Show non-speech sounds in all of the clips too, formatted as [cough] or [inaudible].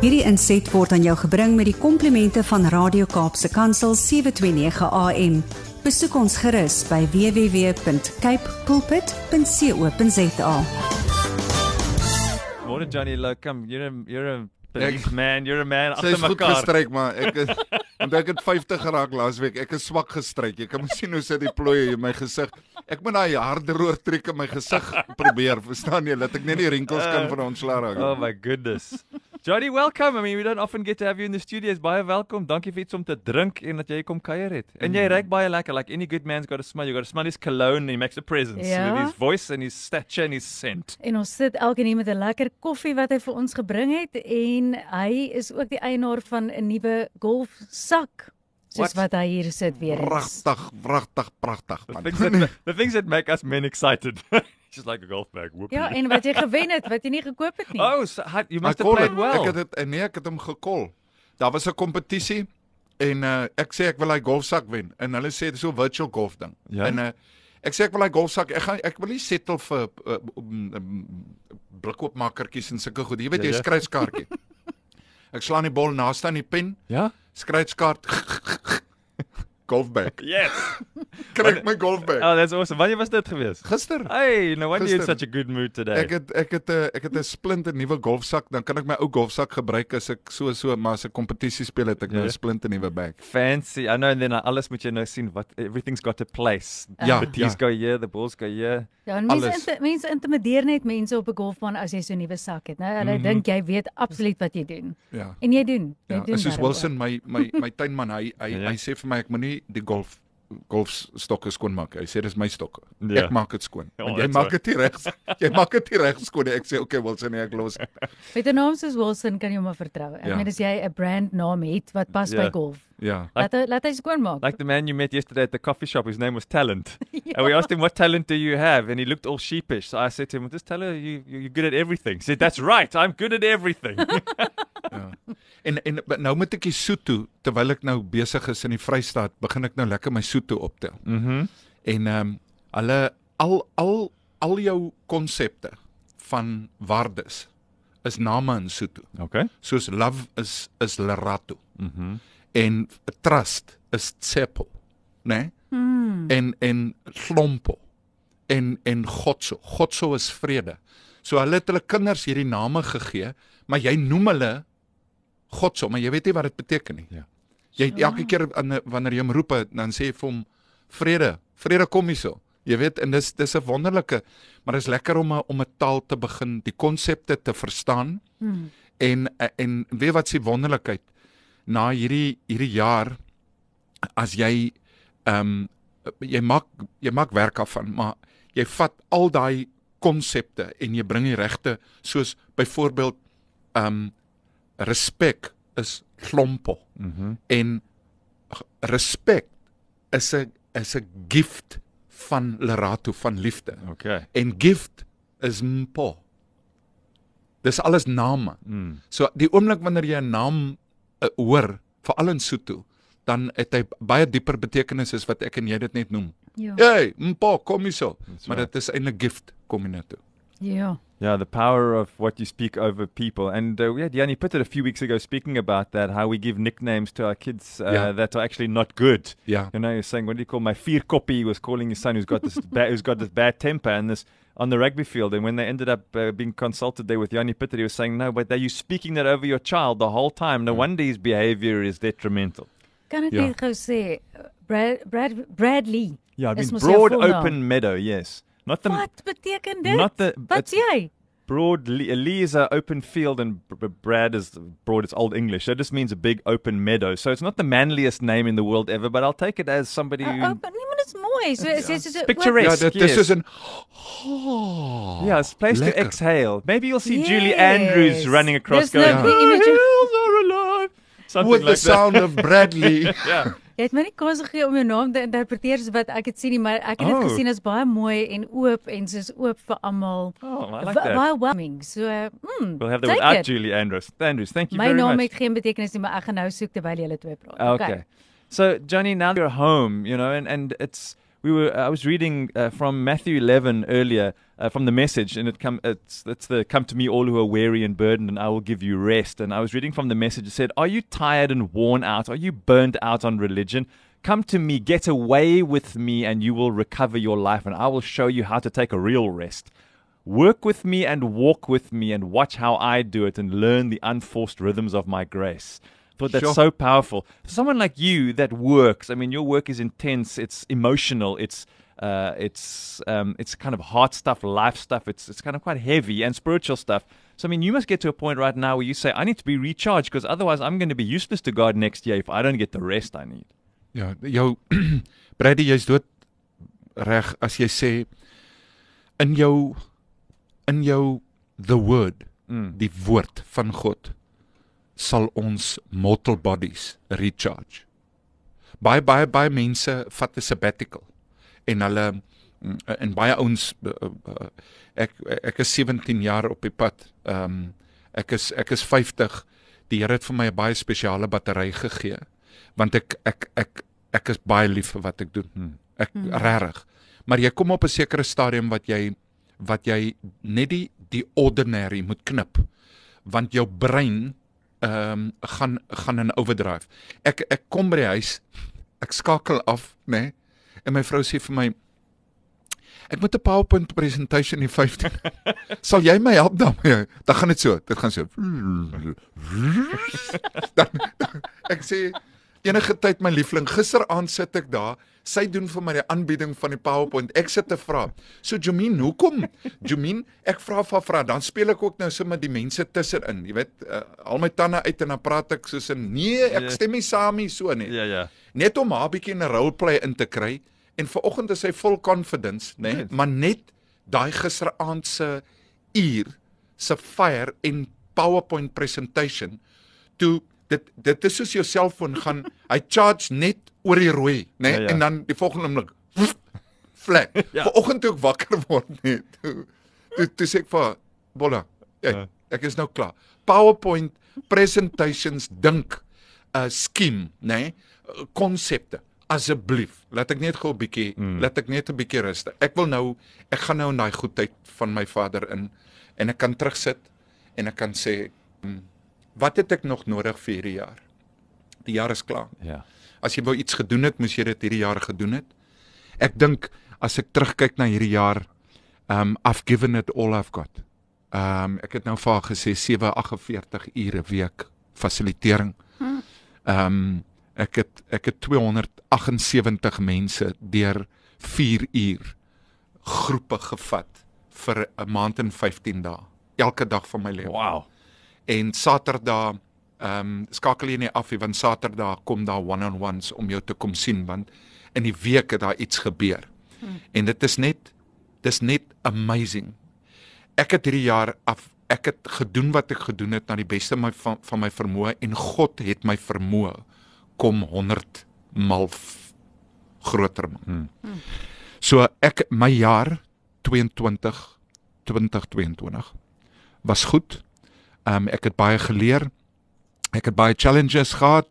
Hierdie inset word aan jou gebring met die komplimente van Radio Kaapse Kansel 729 AM. Besoek ons gerus by www.cape pulpit.co.za. Môre Johnny, look, come, you're a, you're a belief man, you're a man Sy agter is goed mekaar. gestryk maar ek is [laughs] want ek het 50 geraak laasweek. Ek is swak gestryk. Jy kan sien hoe sit die plooie in my gesig. Ek moet daai harde triek in my gesig probeer, verstaan jy? Laat ek net die rinkels kan van ontslaa raak. Oh my goodness. Johnny, welcome. I mean, we don't often get to have you in the studios. Baie welkom. Dankie vir iets om te drink en dat jy kom kuier het. En Mm. jy ruik baie lekker. Like any good man's got to smell. You got to smell his cologne and he makes a presence Ja. with his voice and his stature and his scent. En ons sit elkeen hier met 'n lekker koffie wat hy vir ons gebring het en hy is ook die eienaar van 'n nuwe golfsak. Soos Wat? wat hy hier sit weer eens. Pragtig, pragtig, pragtig The man. things that, the things that make us men excited. [laughs] Just like a golf bag. Whoopie. Ja, en wat jy [laughs] gewen het wat jy nie gekoop het nie. Oh, so, how- you must ek have played het, well. ek het dit nee, ek het hom gekol. Daar was 'n kompetisie en uh, ek sê ek wil hy golfsak wen en hulle sê dis so virtual golf ding. Ja? En uh, ek sê ek wil hy golfsak. Ek gaan ek wil nie settle vir uh, um, um, blikkoopmakertjies en sulke goed. Jy weet Ja, jy ja. skryf kaartjie. [laughs] ek slaan die bal naaste aan die pen, Ja? skryfkaart [laughs] golfbag. Yes. Kry ek my golfbag. Oh, that's awesome. Wanneer was dit gewees? Gister Hey, no wonder you're in such a good mood today. Ek het ek het 'n ek het 'n splinte nuwe golfsak, dan kan ek my ou golfsak gebruik as ek so so maar as ek kompetisie speel het ek nou Ja. 'n splinte nuwe bag. Fancy. I know and then uh, alles moet jy nou sien wat everything's got a place. Ja, the tees ja. go here, the balls go here. Ja, en mense alles. inti mense intimideer net mense op 'n golfbaan as jy so 'n nuwe sak het, né? Hulle Mhm. dink jy weet absoluut wat jy doen. Ja. En jy doen. Jy Ja, doen. is soos darm Wilson my my my tuinman hy hy, ja. hy sê vir my ek moenie die golf golfstokke skoon maak. Hy sê dis my stokke. Ja. Ek maak dit skoon. Ja, Want jy maak dit nie reg. Jy maak dit nie reg skoon nie. Ek sê okay Wilson, nee, ek los. [laughs] Met 'n naam soos Wilson kan jy hom maar vertrou. Ek Ja. meen as jy 'n brandnaam het wat pas Ja. by golf, Ja. laat hy laat hy skoon maak. Like the man you met yesterday at the coffee shop, his name was Talent. [laughs] And we asked him, What talent do you have? And he looked all sheepish. So I said to him, just tell her you, you, you're good at everything. He said, That's right, I'm good at everything. [laughs] En en nou moet ek die soet toe terwyl ek nou besig is in die Vrystaat, begin ek nou lekker my soet toe optel. mm-hmm. En ehm um, hulle al al al jou konsepte van waardes is name in Sotho. Okay. Soos love is is lerato Mm-hmm. en trust is tsepo, né? Nee? Hmm. En en glompo en en godso. Godso is vrede. So hulle het hulle kinders hierdie name gegee, maar jy noem hulle godso, maar jy weet nie wat dit beteken nie. Ja. Jy elke keer aan wanneer jy hom roep, dan sê jy vir hom vrede, vrede kom hierso. Jy weet en dis dis 'n wonderlike, maar dis lekker om 'n om 'n taal te begin, die konsepte te verstaan Hmm. en en weet wat se wonderlikheid na hierdie hierdie jaar as jy ehm um, jy maak jy maak werk af van maar jy vat al daai konsepte en jy bring die regte soos byvoorbeeld ehm um, respek is glompo Mm-hmm. en g- respek is 'n is 'n gift van lerato van liefde Okay. en gift is mpo dis alles name Mm. So die oomblik wanneer jy 'n naam uh, hoor, veral in Sotho, dan het hy baie dieper betekenis as wat ek en jy dit net noem. Ja. Hey, mpa, kom hierso. Maar dit is eintlik gift kom jy na toe. Ja. Yeah, the power of what you speak over people. And uh, we had Yanni put it a few weeks ago speaking about that, how we give nicknames to our kids uh, Yeah. that are actually not good. Yeah. You know, you're saying, what do you call my fear copy? He was calling his son who's got this ba- who's got this bad temper and this on the rugby field. And when they ended up uh, being consulted there with Yanni Pitter, he was saying, no, but are you speaking that over your child the whole time? No wonder his behavior is detrimental. Kan ek Ja. net gou sê Brad Brad Bradley. Yeah, I mean, broad volnaam. open meadow, yes. Not the Wat beteken dit? not the Wat it's jy? broad. Lee, Lee is an open field, and B- B- Brad is broad. It's old English. So it just means a big open meadow. So it's not the manliest name in the world ever, but I'll take it as somebody Uh, who. oh, maar nee, is mooi. So is dit so Picturesque. Ja, dit yes. is soos 'n oh, Yeah, it's a place lekker. to exhale. Maybe you'll see Julie Andrews running across Dis nou going, die "Oh, image- hills are alive. Something with the that. sound of Bradley. [laughs] Yeah. Jy het my nie kans gegee om jou naam te interpreteer soos wat ek dit sien nie, maar ek het dit Oh. gesien as baie mooi en oop en soos oop vir almal. Oh, I like that. Baie welcoming. So, mm, We'll have that without it. Julie Andrews. Andrews, thank you My very naam much. het geen betekenis nie, maar ek gaan nou soek terwyl julle twee praat. Okay. So, Johnny, now you're home, you know, and, and it's we were I was reading uh, from Matthew 11 earlier uh, from the message, and it come it's it's the come to me all who are weary and burdened, and I will give you rest. And I was reading from the message. It said, "Are you tired and worn out? Are you burned out on religion?" Come to me, get away with me, and you will recover your life, and I will show you how to take a real rest. Work with me and walk with me, and watch how I do it, and learn the unforced rhythms of my grace. Thought that's Sure. so powerful. For someone like you that works, I mean, your work is intense. It's emotional. It's uh, it's um, it's kind of heart stuff, life stuff. It's it's kind of quite heavy and spiritual stuff. So I mean, you must get to a point right now where you say, I need to be recharged because otherwise I'm going to be useless to God next year if I don't get the rest I need. Ja, jou [clears throat] Brady jy's dood reg as jy sê in jou in jou the word, Mm. die woord van God sal ons mortal bodies recharge. Baie baie baie mense vat 'n sabbatical en hulle mm, en baie ouens uh, uh, ek ek is 17 jaar op die pad. Ehm um, ek is ek is 50. Die Here het vir my 'n baie spesiale battery gegee want ek ek ek ek is baie lief vir wat ek doen. Hmm. Ek hmm. regtig. Maar jy kom op 'n sekere stadium wat jy wat jy net die die ordinary moet knip want jou brein ehm um, gaan gaan in overdrive. Ek ek kom by die huis, ek skakel af, nê? Nee, en my vrou sê vir my ek moet 'n PowerPoint presentation in 15. [laughs] Sal jy my help daarmee? Dan gaan dit so, dit gaan so. [laughs] Dan, dan ek sê enige tyd my liefling, gisteraand sit ek daar, sy doen vir my die aanbieding van die PowerPoint. Ek sit te vra. So Jomin, hoekom? [laughs] Jomin, ek vra vir vra, dan speel ek ook nou sommer die mense tussenin. Jy weet, uh, al my tande uit en dan praat ek soos 'n nee, ek Ja. stem nie saam nie so nie Ja, ja. net om haar bietjie in 'n roleplay in te kry en vanoggend is sy vol confidence, né? Nee? Yes. Maar net daai gisteraand se uur se fire en PowerPoint presentation toe dit dit is soos jou selfoon gaan hy charge net oor die rooi, né? Nee? Ja, ja. En dan die volgende oomblik [laughs] flat. [laughs] Ja. Vanoggend toe ek wakker word net. Toe toe, toe sê ek vir Bolla, ek, Ja. ek is nou klaar. PowerPoint presentations dink 'n uh, skiem, nê? Nee? Konsepte. Asseblief, laat ek net gou 'n bietjie, mm. laat ek net 'n bietjie rus. Ek wil nou, ek gaan nou in daai goedheid van my vader in en ek kan terugsit en ek kan sê, mm, wat het ek nog nodig vir hierdie jaar? Die jaar is klaar. Ja. As jy wou iets gedoen het, moes jy dit hierdie jaar gedoen het. Ek dink as ek terugkyk na hierdie jaar, um I've given it all I've got. Um ek het nou vir haar gesê 748 ure week fasilitering. Um ek het ek het 278 mense deur 4 uur groepe gevat vir 'n maand en 15 dae. Elke dag van my lewe. Wow. En Saterdag ehm um, skakel jy nie af nie want Saterdag kom daar one-on-ones om jou te kom sien want in die week het daar iets gebeur. Hmm. En dit is net dis net amazing. Ek het hierdie jaar af ek het gedoen wat ek gedoen het na die beste my, van van my vermoë en God het my vermoë kom 100 mal groter maak. Hmm. So ek my jaar 22 2022 was goed. Ehm um, ek het baie geleer. Ek het baie challenges gehad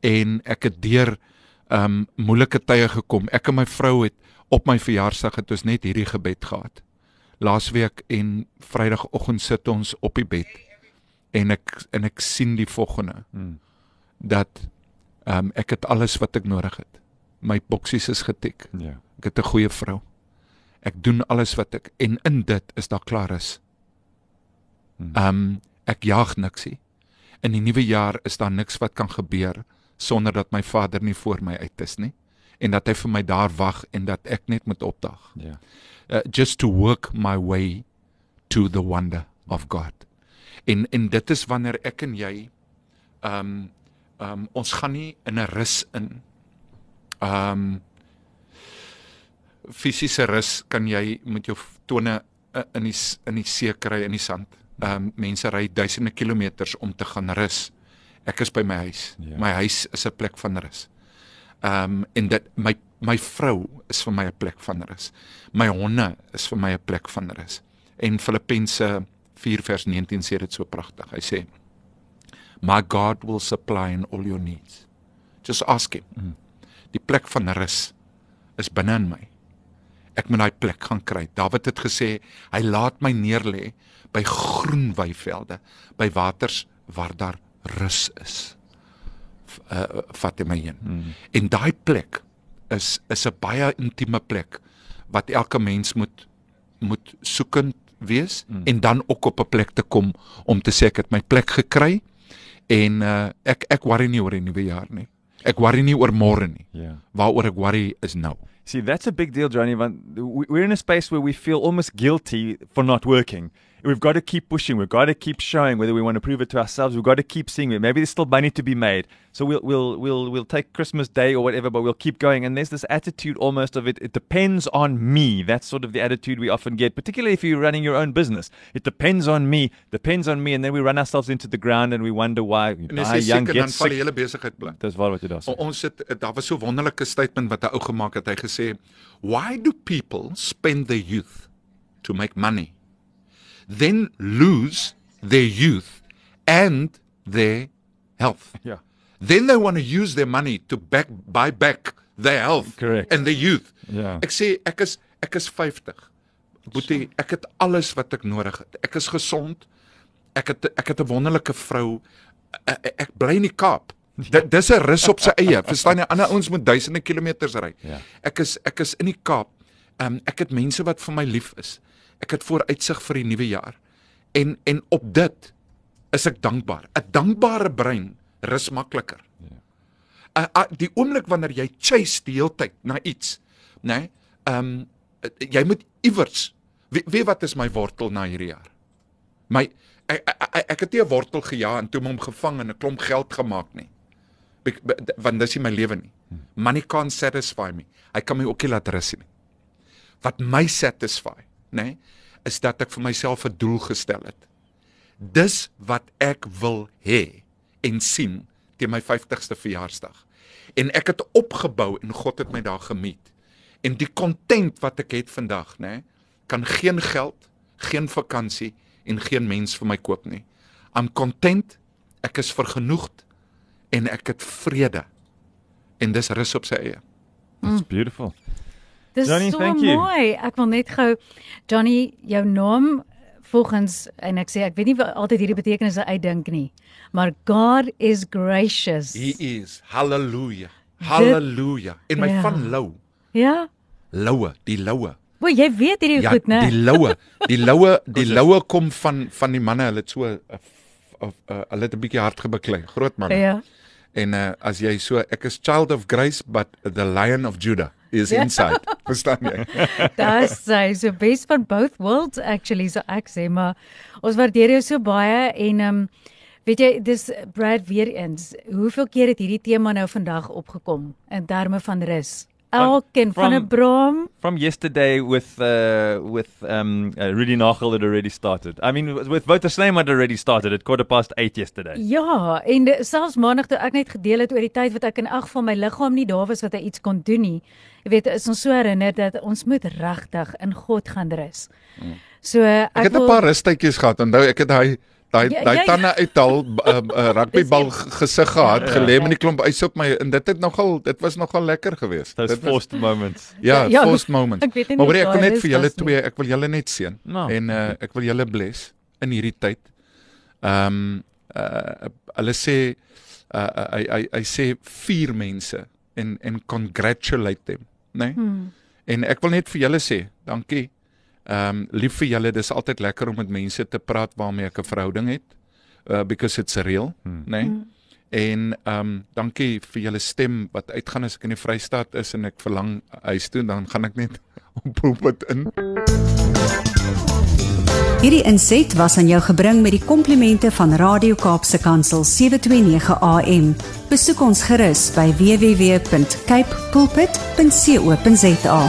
en ek het deur um, moeilike tye gekom. Ek en my vrou het op my verjaarsdag het ons net hierdie gebed gehad. Laasweek en Vrydagoggend sit ons op die bed en ek en ek sien die volgende Hmm. dat ehm um, ek het alles wat ek nodig het. My boksies is getik. Ja. Ek het 'n goeie vrou. Ek doen alles wat ek en in dit is daar klaar is. Hmm. Ehm um, ek jaag niksie. In die nuwe jaar is daar niks wat kan gebeur sonder dat my Vader nie voor my uit is nie en dat hy vir my daar wag en dat ek net moet opdag. Ja. Uh, just to work my way to the wonder of God. En en dit is wanneer ek en jy ehm um, ehm um, ons gaan nie in 'n rus in. Ehm um, fisiese rus kan jy met jou tone uh, in die in die see kry in die sand. Ehm um, mense ry duisende kilometers om te gaan rus. Ek is by my huis. Ja. My huis is 'n plek van rus. Ehm um, en dit my my vrou is vir my 'n plek van rus. My honde is vir my 'n plek van rus. En Filippense 4 vers 19 sê dit so pragtig. Hy sê My God will supply in all your needs. Just ask him. Mm. Die plek van rus is binne in my. Ek moet daai plek gaan kry. Dawid het gesê hy laat my neerlê by groen weivelde, by waters waar daar rus is. V- Uh, vat hy my heen. Mm. En daai plek is is 'n baie intieme plek wat elke mens moet moet soekend wees mm. en dan ook op 'n plek te kom om te sê ek het my plek gekry en uh, ek ek worry nie oor die nuwe jaar nie. Ek worry nie oor môre nie. Yeah. Waaroor ek worry is nou. See, that's a big deal, Johnny. We're in a space where we feel almost guilty for not working. We've got to keep pushing. We've got to keep showing whether we want to prove it to ourselves. We've got to keep seeing it. Maybe there's still money to be made. So we'll we'll we'll we'll take Christmas Day or whatever, but we'll keep going. And there's this attitude almost of it. It depends on me. That's sort of the attitude we often get, particularly if you're running your own business. It depends on me. Depends on me, and then we run ourselves into the ground and we wonder why we En as die jy young, siek en get dan val die hele besigheid bly. Dis waar wat jy daar sê. Ons het daar was so wonderlike statement wat 'n ou gemaak het. Hy gesê, "Why do people spend their youth to make money, then lose their youth and their health? Ja. Then they want to use their money to back buy back their health Correct. and their youth." Ja. Ek sê ek is ek is 50. Boetie, ek het alles wat ek nodig het. Ek is gesond. Ek het ek het 'n wonderlike vrou. Ek, ek, bly in die Kaap. Dit dis 'n rus op sy eie. Verstaan jy? Ander ouens moet duisende kilometers ry. Ja. Ek is ek is in die Kaap. Um, ek het mense wat vir my lief is. Ek het vooruitsig vir die nuwe jaar. En en op dit is ek dankbaar. 'n Dankbare brein rus makliker. Uh, uh, die oomblik wanneer jy chase die hele tyd na iets, nê? Nee, ehm um, jy moet iewers weet weet wat is my wortel na hierdie jaar? My ek ek, ek, ek het nie 'n wortel gejaag en toe hom gevang en 'n klomp geld gemaak nie. Be- d- Want dis nie my lewe nie. Money can't satisfy me. Hy kan my ook nie laat rus nie. Wat my satisfy, nê, nee, is dat ek vir myself 'n doel gestel het. Dis wat ek wil hê en sien teen my 50ste verjaarsdag. En ek het opgebou en God het my daar gemeet. En die content wat ek het vandag, nê, nee, kan geen geld, geen vakansie en geen mens vir my koop nie. I'm content, ek is vergenoegd en ek het vrede. En dis rus op sy eie. It's beautiful. Dis Johnny, so mooi. Ek wil net gou Johnny jou naam volgens en ek sê ek weet nie wat altyd hierdie betekenisse uitdink nie. Maar God is gracious. He is. Hallelujah. Hallelujah. En my Ja. van lou. Ja. Loue, die loue. O, jy weet hierdie Ja, goed, né? die loue, die loue, die loue kom van van die manne, hulle het so 'n of uh, hulle het 'n bietjie hard gebeklei, groot manne. Ja. En uh, as jy so ek is child of grace but the lion of Judah is Ja. inside. [laughs] Verstaan jy? Dis sy so best van both worlds actually so ek sê maar ons waardeer jou so baie en ehm um, weet jy dis Brad weer eens hoeveel keer het hierdie tema nou vandag opgekom in terme van rus elkeen van 'n from- braam From yesterday with uh, with um, uh, Rudy Nachel had already started. I mean, with- with Wouter Sneem had already started at quarter past eight yesterday. Ja, en de- selfs maandag toe ek net gedeel het oor die tyd wat ek in ag van my liggaam nie daar was wat hy iets kon doen nie. Jy weet, is ons so herinner dat ons moet regtig in God gaan rus. So ek, Ek het 'n paar rustytjies gehad. Onthou ek het daai daai Ja, daai ja, ja. tande uithaal uh, [laughs] uh, rugbybal Dis g- gesig gehad, Ja. gelê met die klomp ys op my en dit het nogal dit was nogal lekker geweest. Those Dit was- forced moments. Ja, Ja, ja ja, forced moment. ek weet nie Maar hoor ek wil net vir julle was twee, ek wil julle net seën. Nou, en uh, ek wil julle bless in hierdie tyd. Ehm um, uh hulle sê uh hy hy hy sê vier mense en en congratulate them, né? Nee? Hmm. En ek wil net vir julle sê, dankie. Ehm um, lief vir julle, dis altyd lekker om met mense te praat waarmee ek 'n verhouding het. Uh because it's real, Hmm. né? Nee? Hmm. En ehm um, dankie vir julle stem wat uitgaan as ek in die Vrystaat is en ek verlang huis toe, dan gaan ek net [laughs] op dit in. Hierdie inset was aan jou gebring met die komplimente van Radio Kaapse Kansel 729 AM. Besoek ons gerus by www.cape pulpit.co.za.